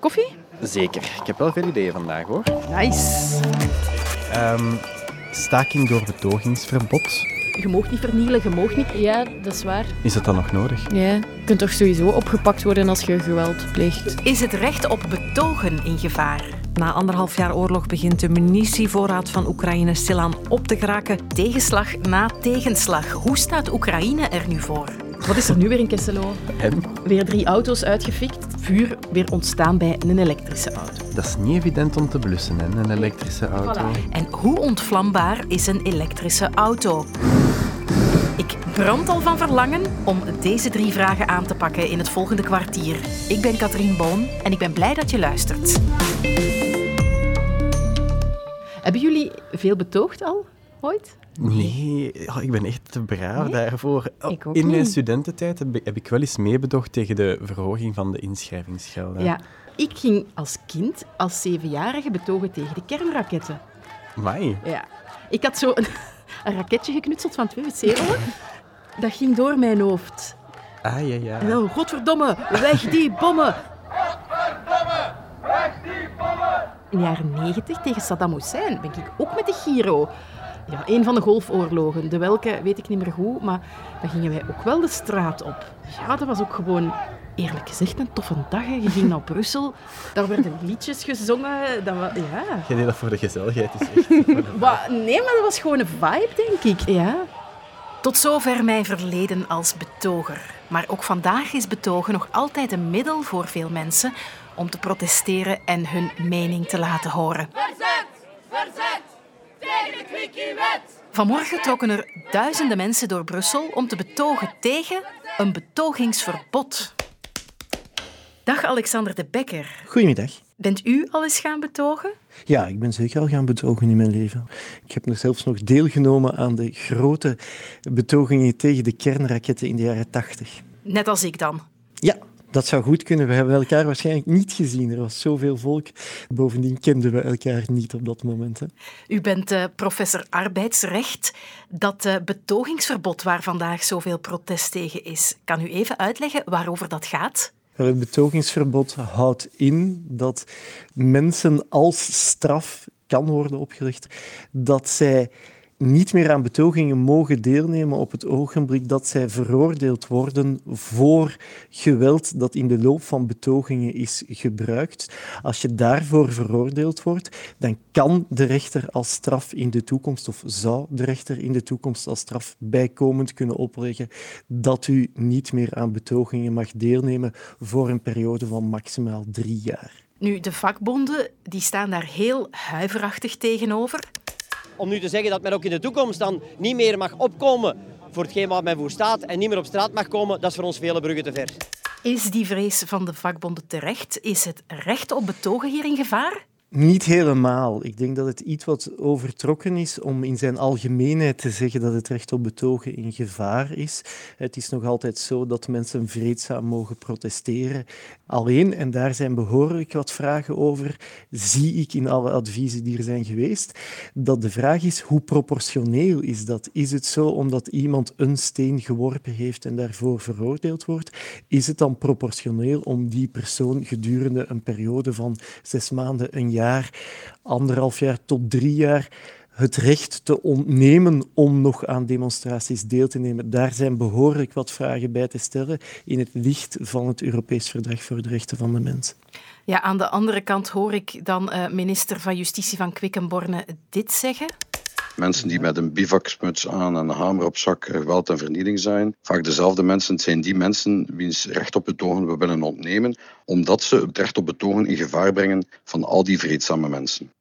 Koffie? Zeker. Ik heb wel veel ideeën vandaag hoor. Nice. Ehm, staking door betogingsverbod. Je mag niet vernielen, je mag niet... Ja, dat is waar. Is dat dan nog nodig? Ja, je kunt toch sowieso opgepakt worden als je geweld pleegt. Is het recht op betogen in gevaar? Na anderhalf jaar oorlog begint de munitievoorraad van Oekraïne stilaan op te geraken. Tegenslag na tegenslag. Hoe staat Oekraïne er nu voor? Wat is er nu weer in Kesselo? Weer drie auto's uitgefikt. Vuur weer ontstaan bij een elektrische auto. Dat is niet evident om te blussen, hè, een elektrische auto. En hoe ontvlambaar is een elektrische auto? Ik brand al van verlangen om deze drie vragen aan te pakken in het volgende kwartier. Ik ben Katrien Boon en ik ben blij dat je luistert. Hebben jullie veel betoogd al? Ooit? Nee, ja, ik ben echt te braaf Nee? daarvoor. Oh, Ik ook In mijn niet. studententijd heb ik, heb ik wel eens meebedocht tegen de verhoging van de inschrijvingsgelden. Ja. Ik ging als kind, als zevenjarige, betogen tegen de kernraketten. Mai. Ja. Ik had zo een, een raketje geknutseld van twee wc-rollen. Dat ging door mijn hoofd. Ah, ja, ja. En dan, godverdomme, weg die bommen! In de jaren 90 tegen Saddam Hussein ben ik ook met de Giro. Ja, een van de golfoorlogen. De welke weet ik niet meer goed, maar dan gingen wij ook wel de straat op. Ja, dat was ook gewoon, eerlijk gezegd, een toffe dag. hè. Je ging naar Brussel, daar werden liedjes gezongen. Dat was, ja. Jij deed dat voor de gezelligheid. Is echt Wa- nee, maar dat was gewoon een vibe, denk ik. Ja. Tot zover mijn verleden als betoger. Maar ook vandaag is betogen nog altijd een middel voor veel mensen om te protesteren en hun mening te laten horen. Verzet! Verzet! Tegen de quickie-wet! Vanmorgen trokken er duizenden mensen door Brussel om te betogen tegen een betogingsverbod. Dag Alexander de Bekker. Goedemiddag. Bent u al eens gaan betogen? Ja, ik ben zeker al gaan betogen in mijn leven. Ik heb nog zelfs nog deelgenomen aan de grote betogingen tegen de kernraketten in de jaren tachtig. Net als ik dan. Ja, dat zou goed kunnen. We hebben elkaar waarschijnlijk niet gezien. Er was zoveel volk. Bovendien kenden we elkaar niet op dat moment. Hè. U bent eh, professor arbeidsrecht. Dat eh, betogingsverbod waar vandaag zoveel protest tegen is, kan u even uitleggen waarover dat gaat? Het betogingsverbod houdt in dat mensen als straf kan worden opgelegd dat zij niet meer aan betogingen mogen deelnemen op het ogenblik dat zij veroordeeld worden voor geweld dat in de loop van betogingen is gebruikt. Als je daarvoor veroordeeld wordt, dan kan de rechter als straf in de toekomst, of zou de rechter in de toekomst als straf bijkomend kunnen opleggen, dat u niet meer aan betogingen mag deelnemen voor een periode van maximaal drie jaar. Nu, de vakbonden die staan daar heel huiverachtig tegenover. Om nu te zeggen dat men ook in de toekomst dan niet meer mag opkomen voor hetgeen wat men voor staat en niet meer op straat mag komen, dat is voor ons vele bruggen te ver. Is die vrees van de vakbonden terecht? Is het recht op betogen hier in gevaar? Niet helemaal. Ik denk dat het iets wat overtrokken is om in zijn algemeenheid te zeggen dat het recht op betogen in gevaar is. Het is nog altijd zo dat mensen vreedzaam mogen protesteren. Alleen, en daar zijn behoorlijk wat vragen over, zie ik in alle adviezen die er zijn geweest, dat de vraag is hoe proportioneel is dat? Is het zo omdat iemand een steen geworpen heeft en daarvoor veroordeeld wordt? Is het dan proportioneel om die persoon gedurende een periode van zes maanden, een anderhalf jaar tot drie jaar het recht te ontnemen om nog aan demonstraties deel te nemen. Daar zijn behoorlijk wat vragen bij te stellen in het licht van het Europees Verdrag voor de Rechten van de Mens. Ja, aan de andere kant hoor ik dan eh, minister van Justitie van Quickenborne dit zeggen. Mensen die met een bivaksmuts aan en een hamer op zak eh, geweld en vernieling zijn. Vaak dezelfde mensen het zijn die mensen wiens recht op betogen we willen ontnemen, omdat ze het recht op betogen in gevaar brengen van al die vreedzame mensen.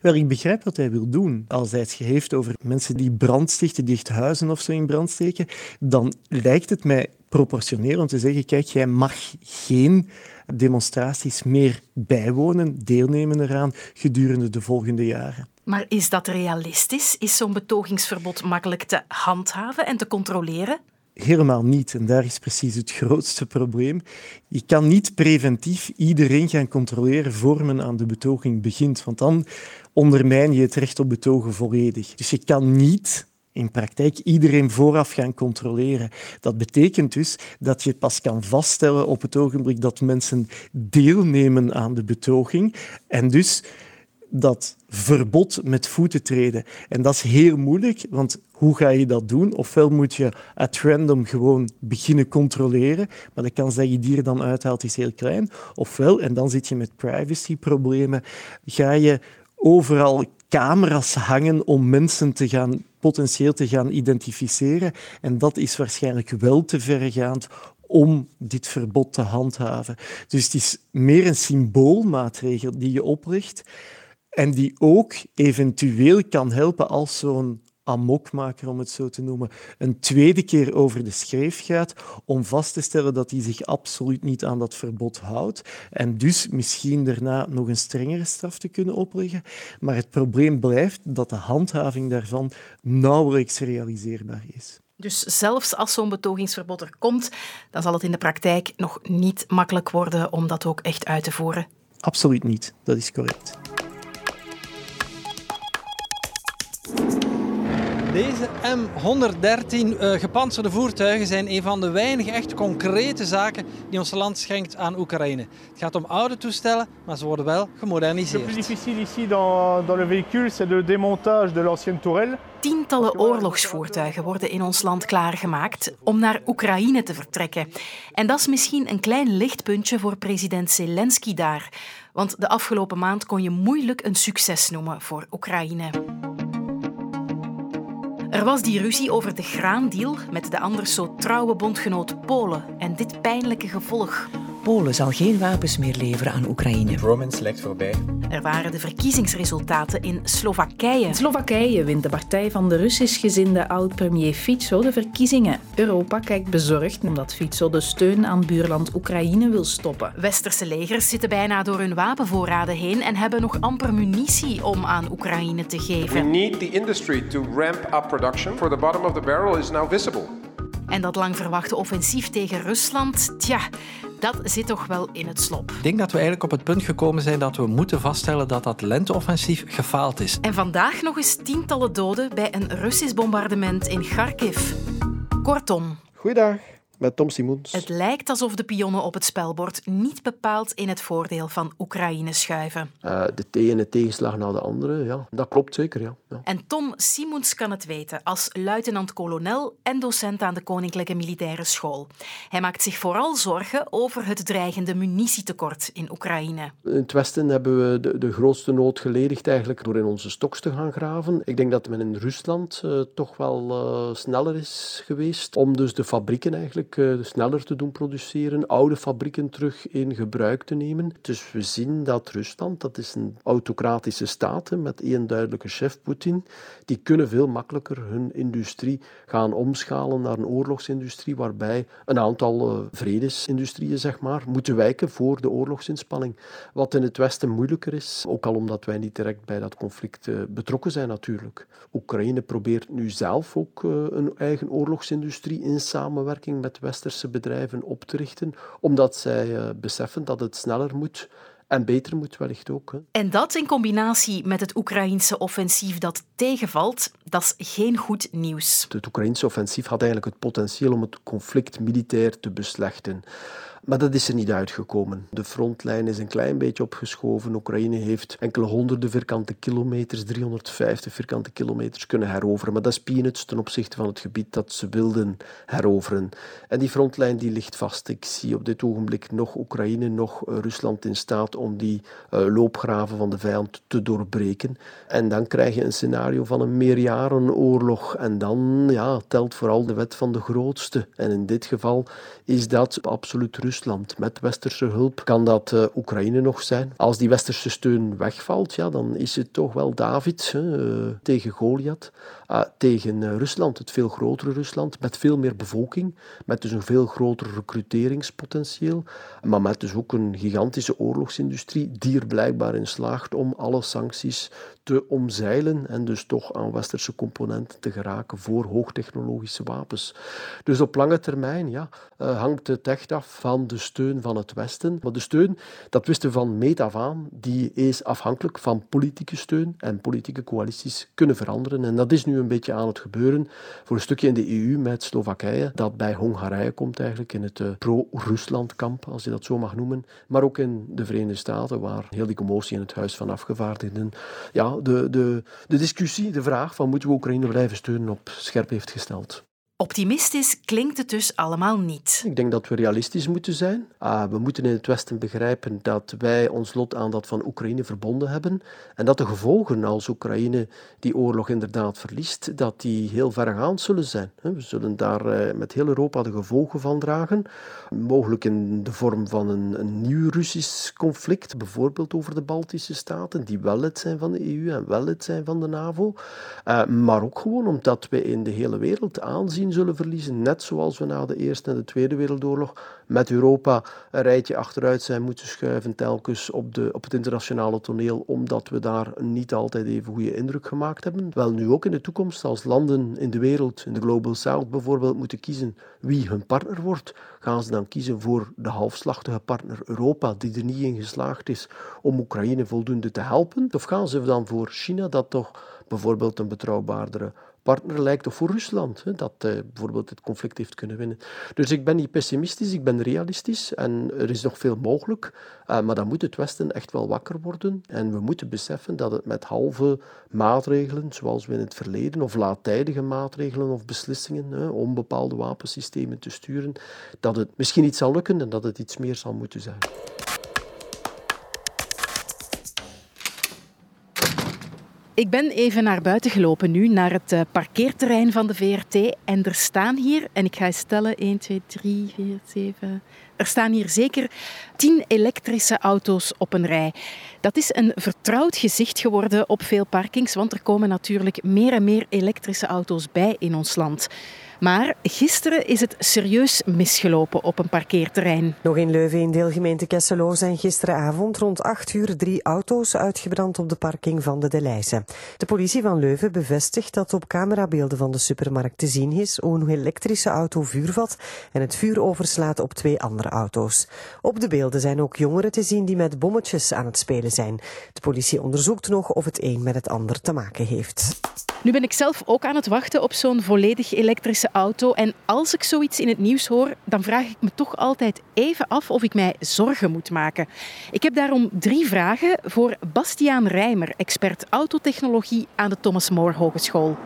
Wel, ik begrijp wat hij wil doen. Als hij het heeft over mensen die brand stichten, die echt huizen of zo in brand steken, dan lijkt het mij proportioneel om te zeggen, kijk, jij mag geen demonstraties meer bijwonen, deelnemen eraan gedurende de volgende jaren. Maar is dat realistisch? Is zo'n betogingsverbod makkelijk te handhaven en te controleren? Helemaal niet. En daar is precies het grootste probleem. Je kan niet preventief iedereen gaan controleren voor men aan de betoging begint, want dan ondermijn je het recht op betogen volledig. Dus je kan niet in praktijk iedereen vooraf gaan controleren. Dat betekent dus dat je pas kan vaststellen op het ogenblik dat mensen deelnemen aan de betoging en dus dat verbod met voeten treden. En dat is heel moeilijk, want hoe ga je dat doen? Ofwel moet je at random gewoon beginnen controleren, maar de kans dat je die er dan uithaalt is heel klein. Ofwel, en dan zit je met privacyproblemen, ga je overal camera's hangen om mensen te gaan, potentieel te gaan identificeren. En dat is waarschijnlijk wel te verregaand om dit verbod te handhaven. Dus het is meer een symboolmaatregel die je oplegt en die ook eventueel kan helpen als zo'n amokmaker, om het zo te noemen, een tweede keer over de schreef gaat om vast te stellen dat hij zich absoluut niet aan dat verbod houdt en dus misschien daarna nog een strengere straf te kunnen opleggen. Maar het probleem blijft dat de handhaving daarvan nauwelijks realiseerbaar is. Dus zelfs als zo'n betogingsverbod er komt, dan zal het in de praktijk nog niet makkelijk worden om dat ook echt uit te voeren. Absoluut niet, dat is correct. Deze M113 uh, gepantserde voertuigen zijn een van de weinige echt concrete zaken die ons land schenkt aan Oekraïne. Het gaat om oude toestellen, maar ze worden wel gemoderniseerd. Het difficile ici dans, dans le véhicule, c'est le démontage de l'ancienne tourelle. Tientallen oorlogsvoertuigen worden in ons land klaargemaakt om naar Oekraïne te vertrekken. En dat is misschien een klein lichtpuntje voor president Zelensky daar. Want de afgelopen maand kon je moeilijk een succes noemen voor Oekraïne. Er was die ruzie over de graandeal met de anders zo trouwe bondgenoot Polen en dit pijnlijke gevolg. Polen zal geen wapens meer leveren aan Oekraïne. Romance lijkt voorbij. Er waren de verkiezingsresultaten in Slowakije. Slowakije wint de partij van de Russisch-gezinde oud-premier Fico de verkiezingen. Europa kijkt bezorgd omdat Fico de steun aan buurland Oekraïne wil stoppen. Westerse legers zitten bijna door hun wapenvoorraden heen en hebben nog amper munitie om aan Oekraïne te geven. We need the industry to ramp up production. For the bottom of the barrel is now visible. En dat lang verwachte offensief tegen Rusland, tja, dat zit toch wel in het slop. Ik denk dat we eigenlijk op het punt gekomen zijn dat we moeten vaststellen dat dat lenteoffensief gefaald is. En vandaag nog eens tientallen doden bij een Russisch bombardement in Kharkiv. Kortom. Goeiedag met Tom Simons. Het lijkt alsof de pionnen op het spelbord niet bepaald in het voordeel van Oekraïne schuiven. Uh, de ene tegenslag naar de andere, ja. Dat klopt zeker, ja. ja. En Tom Simons kan het weten als luitenant-kolonel en docent aan de Koninklijke Militaire School. Hij maakt zich vooral zorgen over het dreigende munitietekort in Oekraïne. In het Westen hebben we de, de grootste nood geledigd eigenlijk door in onze stoks te gaan graven. Ik denk dat men in Rusland uh, toch wel uh, sneller is geweest om dus de fabrieken eigenlijk sneller te doen produceren, oude fabrieken terug in gebruik te nemen. Dus we zien dat Rusland, dat is een autocratische staat met één duidelijke chef, Poetin, die kunnen veel makkelijker hun industrie gaan omschalen naar een oorlogsindustrie waarbij een aantal uh, vredesindustrieën zeg maar, moeten wijken voor de oorlogsinspanning. Wat in het Westen moeilijker is, ook al omdat wij niet direct bij dat conflict uh, betrokken zijn natuurlijk. Oekraïne probeert nu zelf ook een eigen oorlogsindustrie in samenwerking met westerse bedrijven op te richten, omdat zij uh, beseffen dat het sneller moet en beter moet wellicht ook. Hè. En dat in combinatie met het Oekraïense offensief dat tegenvalt, dat is geen goed nieuws. Het Oekraïense offensief had eigenlijk het potentieel om het conflict militair te beslechten. Maar dat is er niet uitgekomen. De frontlijn is een klein beetje opgeschoven. Oekraïne heeft enkele honderden vierkante kilometers, 350 vierkante kilometers kunnen heroveren. Maar dat is peanuts ten opzichte van het gebied dat ze wilden heroveren. En die frontlijn die ligt vast. Ik zie op dit ogenblik nog Oekraïne, nog Rusland in staat om die uh, loopgraven van de vijand te doorbreken. En dan krijg je een scenario van een meerjarenoorlog. En dan ja, telt vooral de wet van de grootste. En in dit geval is dat absoluut Rusland. Met westerse hulp kan dat uh, Oekraïne nog zijn. Als die westerse steun wegvalt, ja, dan is het toch wel David uh, tegen Goliath. Uh, tegen Rusland, het veel grotere Rusland, met veel meer bevolking, met dus een veel groter recruteringspotentieel, maar met dus ook een gigantische oorlogsindustrie die er blijkbaar in slaagt om alle sancties te omzeilen en dus toch aan westerse componenten te geraken voor hoogtechnologische wapens. Dus op lange termijn ja, uh, hangt het echt af van de steun van het Westen. Maar de steun, dat wisten van meet af aan, die is afhankelijk van politieke steun en politieke coalities kunnen veranderen. En dat is nu een beetje aan het gebeuren voor een stukje in de EU met Slowakije, dat bij Hongarije komt eigenlijk in het uh, pro-Rusland-kamp, als je dat zo mag noemen. Maar ook in de Verenigde Staten, waar heel die commotie in het Huis van Afgevaardigden ja, de, de, de discussie, de vraag van moeten we Oekraïne blijven steunen op scherp heeft gesteld. Optimistisch klinkt het dus allemaal niet. Ik denk dat we realistisch moeten zijn. Uh, we moeten in het Westen begrijpen dat wij ons lot aan dat van Oekraïne verbonden hebben en dat de gevolgen als Oekraïne die oorlog inderdaad verliest, dat die heel vergaand zullen zijn. We zullen daar uh, met heel Europa de gevolgen van dragen, mogelijk in de vorm van een, een nieuw Russisch conflict, bijvoorbeeld over de Baltische staten, die wel lid zijn van de EU en wel lid zijn van de NAVO, uh, maar ook gewoon omdat we in de hele wereld aanzien zullen verliezen, net zoals we na de Eerste en de Tweede Wereldoorlog met Europa een rijtje achteruit zijn moeten schuiven telkens op, de, op het internationale toneel, omdat we daar niet altijd even goede indruk gemaakt hebben. Wel nu ook in de toekomst, als landen in de wereld, in de Global South bijvoorbeeld, moeten kiezen wie hun partner wordt, gaan ze dan kiezen voor de halfslachtige partner Europa, die er niet in geslaagd is om Oekraïne voldoende te helpen? Of gaan ze dan voor China, dat toch bijvoorbeeld een betrouwbaardere partner lijkt of voor Rusland, hè, dat uh, bijvoorbeeld het conflict heeft kunnen winnen. Dus ik ben niet pessimistisch, ik ben realistisch en er is nog veel mogelijk, uh, maar dan moet het Westen echt wel wakker worden en we moeten beseffen dat het met halve maatregelen, zoals we in het verleden, of laattijdige maatregelen of beslissingen hè, om bepaalde wapensystemen te sturen, dat het misschien niet zal lukken en dat het iets meer zal moeten zijn. Ik ben even naar buiten gelopen nu, naar het eh, parkeerterrein van de VRT. En er staan hier, en ik ga eens stellen, 1, 2, 3, 4, 7... Er staan hier zeker 10 elektrische auto's op een rij. Dat is een vertrouwd gezicht geworden op veel parkings, want er komen natuurlijk meer en meer elektrische auto's bij in ons land. Maar gisteren is het serieus misgelopen op een parkeerterrein. Nog in Leuven in deelgemeente Kesselo zijn gisteravond rond 8 uur drie auto's uitgebrand op de parking van de Delijze. De politie van Leuven bevestigt dat op camerabeelden van de supermarkt te zien is hoe een elektrische auto vuur vat en het vuur overslaat op twee andere auto's. Op de beelden zijn ook jongeren te zien die met bommetjes aan het spelen zijn. De politie onderzoekt nog of het een met het ander te maken heeft. Nu ben ik zelf ook aan het wachten op zo'n volledig elektrische auto. En als ik zoiets in het nieuws hoor, dan vraag ik me toch altijd even af of ik mij zorgen moet maken. Ik heb daarom drie vragen voor Bastiaan Rijmer, expert autotechnologie aan de Thomas More Hogeschool.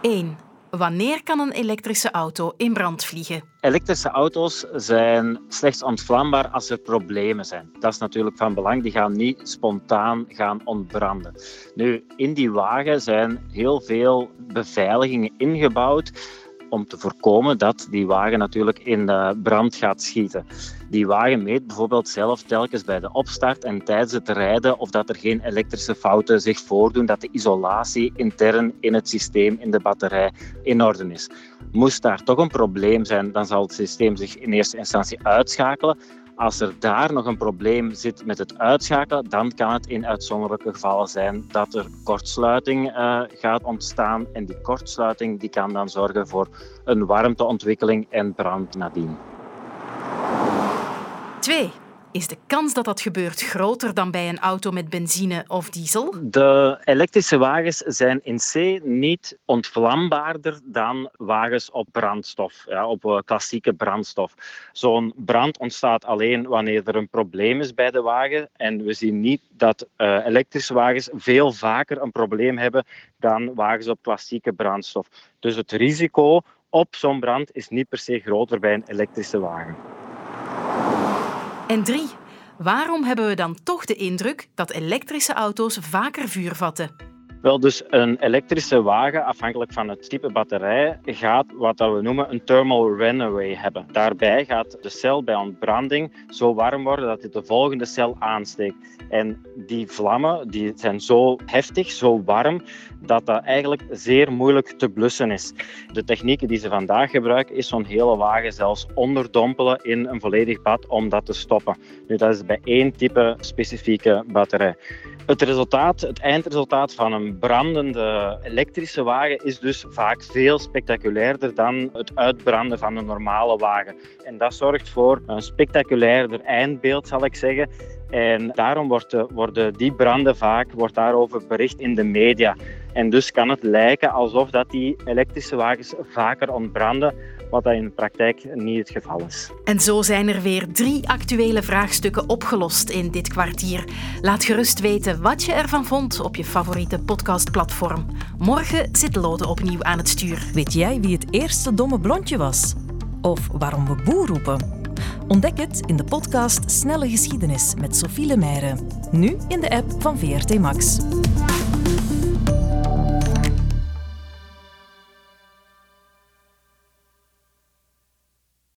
1. Wanneer kan een elektrische auto in brand vliegen? Elektrische auto's zijn slechts ontvlambaar als er problemen zijn. Dat is natuurlijk van belang. Die gaan niet spontaan gaan ontbranden. Nu, in die wagen zijn heel veel beveiligingen ingebouwd om te voorkomen dat die wagen natuurlijk in brand gaat schieten. Die wagen meet bijvoorbeeld zelf telkens bij de opstart en tijdens het rijden of dat er geen elektrische fouten zich voordoen, dat de isolatie intern in het systeem, in de batterij, in orde is. Moest daar toch een probleem zijn, dan zal het systeem zich in eerste instantie uitschakelen. Als er daar nog een probleem zit met het uitschakelen, dan kan het in uitzonderlijke gevallen zijn dat er kortsluiting uh, gaat ontstaan. En die kortsluiting die kan dan zorgen voor een warmteontwikkeling en brand nadien. 2. Is de kans dat dat gebeurt groter dan bij een auto met benzine of diesel? De elektrische wagens zijn in C niet ontvlambaarder dan wagens op brandstof, ja, op eh, klassieke brandstof. Zo'n brand ontstaat alleen wanneer er een probleem is bij de wagen. En we zien niet dat uh, elektrische wagens veel vaker een probleem hebben dan wagens op klassieke brandstof. Dus het risico op zo'n brand is niet per se groter bij een elektrische wagen. En drie, waarom hebben we dan toch de indruk dat elektrische auto's vaker vuur vatten? Wel, dus een elektrische wagen, afhankelijk van het type batterij, gaat wat we noemen een thermal runaway hebben. Daarbij gaat de cel bij ontbranding zo warm worden dat het de volgende cel aansteekt. En die vlammen die zijn zo heftig, zo warm, dat dat eigenlijk zeer moeilijk te blussen is. De technieken die ze vandaag gebruiken, is zo'n hele wagen zelfs onderdompelen in een volledig bad om dat te stoppen. Nu, dat is bij één type specifieke batterij. Het resultaat, het eindresultaat van brandende elektrische wagen is dus vaak veel spectaculairder dan het uitbranden van een normale wagen. En dat zorgt voor een spectaculairder eindbeeld, zal ik zeggen. En daarom wordt, worden die branden vaak wordt daarover bericht in de media. En dus kan het lijken alsof dat die elektrische wagens vaker ontbranden, wat dat in de praktijk niet het geval is. En zo zijn er weer drie actuele vraagstukken opgelost in dit kwartier. Laat gerust weten wat je ervan vond op je favoriete podcastplatform. Morgen zit Lode opnieuw aan het stuur. Weet jij wie het eerste domme blondje was? Of waarom we boer roepen? Ontdek het in de podcast Snelle Geschiedenis met Sophie Lemaire. Nu in de app van VRT Max.